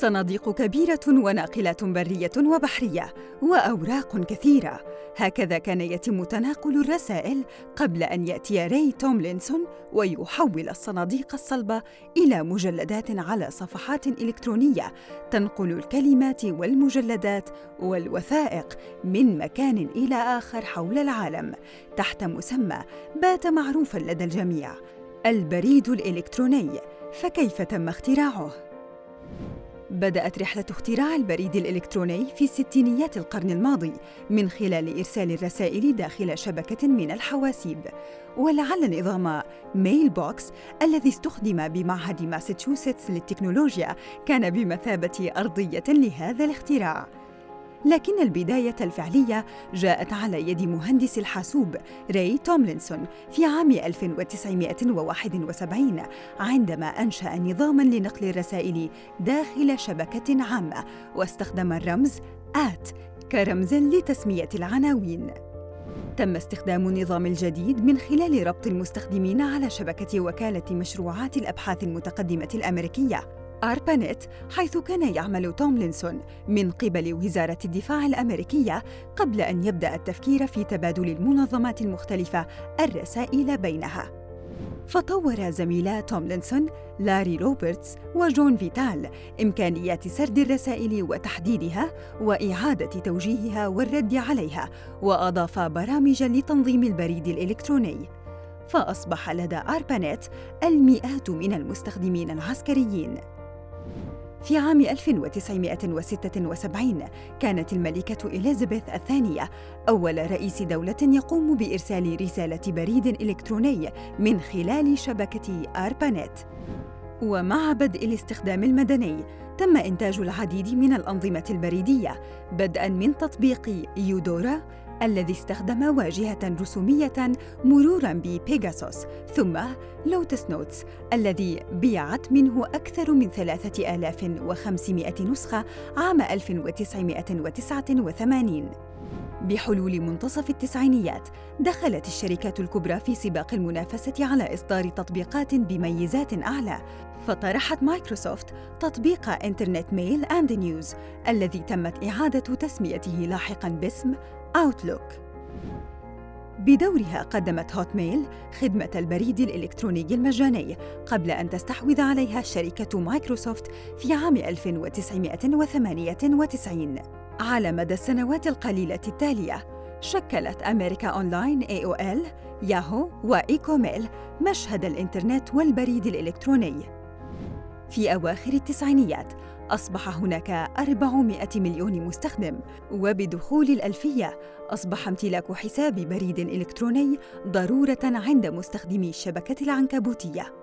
صناديق كبيرة وناقلات برية وبحرية وأوراق كثيرة هكذا كان يتم تناقل الرسائل قبل أن يأتي ري توملينسون ويحول الصناديق الصلبة إلى مجلدات على صفحات إلكترونية تنقل الكلمات والمجلدات والوثائق من مكان إلى آخر حول العالم تحت مسمى بات معروفا لدى الجميع البريد الإلكتروني فكيف تم اختراعه؟ بدأت رحلة اختراع البريد الإلكتروني في ستينيات القرن الماضي من خلال إرسال الرسائل داخل شبكة من الحواسيب. ولعل نظام Mailbox الذي استخدم بمعهد ماساتشوستس للتكنولوجيا كان بمثابة أرضية لهذا الاختراع. لكن البداية الفعلية جاءت على يد مهندس الحاسوب راي توملينسون في عام 1971 عندما أنشأ نظاماً لنقل الرسائل داخل شبكة عامة واستخدم الرمز آت كرمز لتسمية العناوين. تم استخدام النظام الجديد من خلال ربط المستخدمين على شبكة وكالة مشروعات الأبحاث المتقدمة الأمريكية أربانيت حيث كان يعمل توملينسون من قبل وزارة الدفاع الأمريكية قبل أن يبدأ التفكير في تبادل المنظمات المختلفة الرسائل بينها. فطور زميلا توملينسون لاري روبرتس وجون فيتال إمكانيات سرد الرسائل وتحديدها وإعادة توجيهها والرد عليها وأضاف برامجاً لتنظيم البريد الإلكتروني فأصبح لدى أربانيت المئات من المستخدمين العسكريين في عام 1976 كانت الملكة إليزابيث الثانية أول رئيس دولة يقوم بإرسال رسالة بريد إلكتروني من خلال شبكة آربانيت. ومع بدء الاستخدام المدني تم إنتاج العديد من الأنظمة البريدية بدءاً من تطبيق يودورا الذي استخدم واجهة رسومية مرورا ب Pegasus ثم Lotus Notes الذي بيعت منه أكثر من 3500 نسخة عام 1989 بحلول منتصف التسعينيات دخلت الشركات الكبرى في سباق المنافسة على إصدار تطبيقات بميزات أعلى. فطرحت مايكروسوفت تطبيق Internet Mail and News الذي تمت إعادة تسميته لاحقاً باسم Outlook بدورها قدمت Hotmail خدمة البريد الإلكتروني المجاني قبل أن تستحوذ عليها شركة مايكروسوفت في عام 1998 على مدى السنوات القليلة التالية شكلت America Online AOL Yahoo وإيكوميل مشهد الإنترنت والبريد الإلكتروني. في أواخر التسعينيات. أصبح هناك 400 مليون مستخدم وبدخول الألفية أصبح امتلاك حساب بريد إلكتروني ضرورة عند مستخدمي الشبكة العنكبوتية.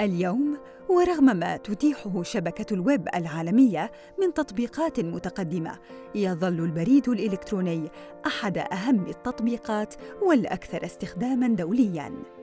اليوم ورغم ما تتيحه شبكة الويب العالمية من تطبيقات متقدمة يظل البريد الإلكتروني أحد أهم التطبيقات والأكثر استخداماً دولياً.